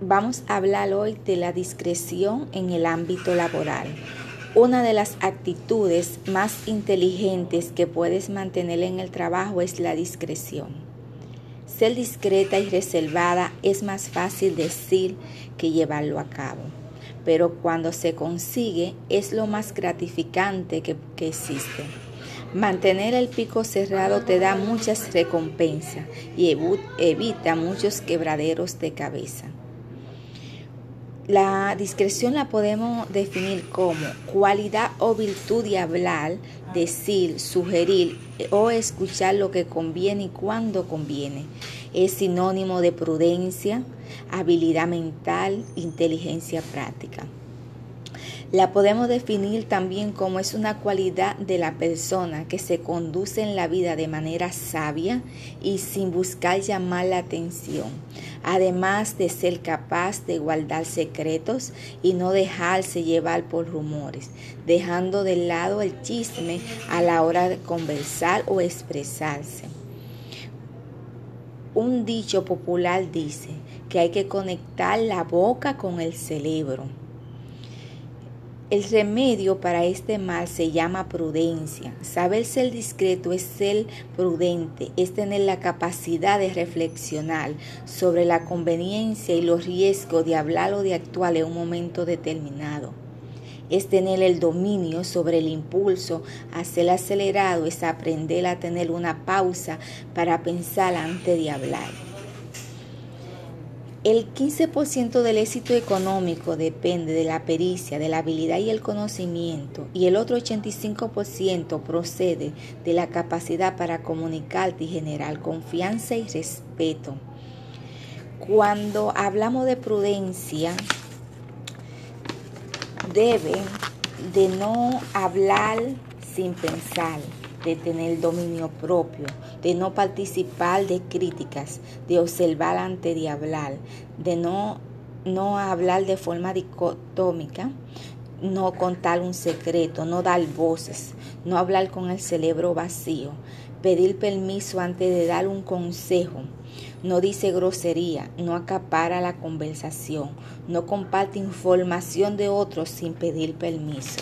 Vamos a hablar hoy de la discreción en el ámbito laboral. Una de las actitudes más inteligentes que puedes mantener en el trabajo es la discreción. Ser discreta y reservada es más fácil decir que llevarlo a cabo, pero cuando se consigue es lo más gratificante que, existe. Mantener el pico cerrado te da muchas recompensas y evita muchos quebraderos de cabeza. La discreción la podemos definir como cualidad o virtud de hablar, decir, sugerir o escuchar lo que conviene y cuando conviene. Es sinónimo de prudencia, habilidad mental, inteligencia práctica. La podemos definir también como es una cualidad de la persona que se conduce en la vida de manera sabia y sin buscar llamar la atención, además de ser capaz de guardar secretos y no dejarse llevar por rumores, dejando de lado el chisme a la hora de conversar o expresarse. Un dicho popular dice que hay que conectar la boca con el cerebro el remedio para este mal se llama prudencia. Saber ser discreto es ser prudente, es tener la capacidad de reflexionar sobre la conveniencia y los riesgos de hablar o de actuar en un momento determinado. Es tener el dominio sobre el impulso a acelerado, es aprender a tener una pausa para pensar antes de hablar. El 15% del éxito económico depende de la pericia, de la habilidad y el conocimiento y el otro 85% procede de la capacidad para comunicarte y generar confianza y respeto. Cuando hablamos de prudencia, debe de no hablar sin pensar de tener dominio propio, de no participar de críticas, de observar antes de hablar, de no, no hablar de forma dicotómica, no contar un secreto, no dar voces, no hablar con el cerebro vacío, pedir permiso antes de dar un consejo, no dice grosería, no acapara la conversación, no comparte información de otros sin pedir permiso.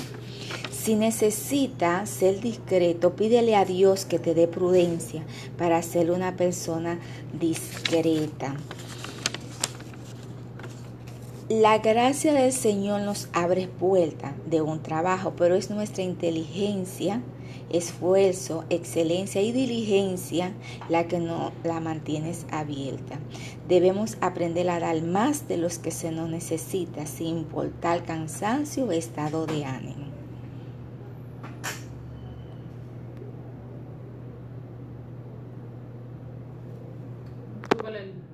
Si necesita ser discreto, pídele a Dios que te dé prudencia para ser una persona discreta. La gracia del Señor nos abre puertas de un trabajo, pero es nuestra inteligencia, esfuerzo, excelencia y diligencia la que no la mantienes abierta. Debemos aprender a dar más de los que se nos necesita sin importar cansancio o estado de ánimo. and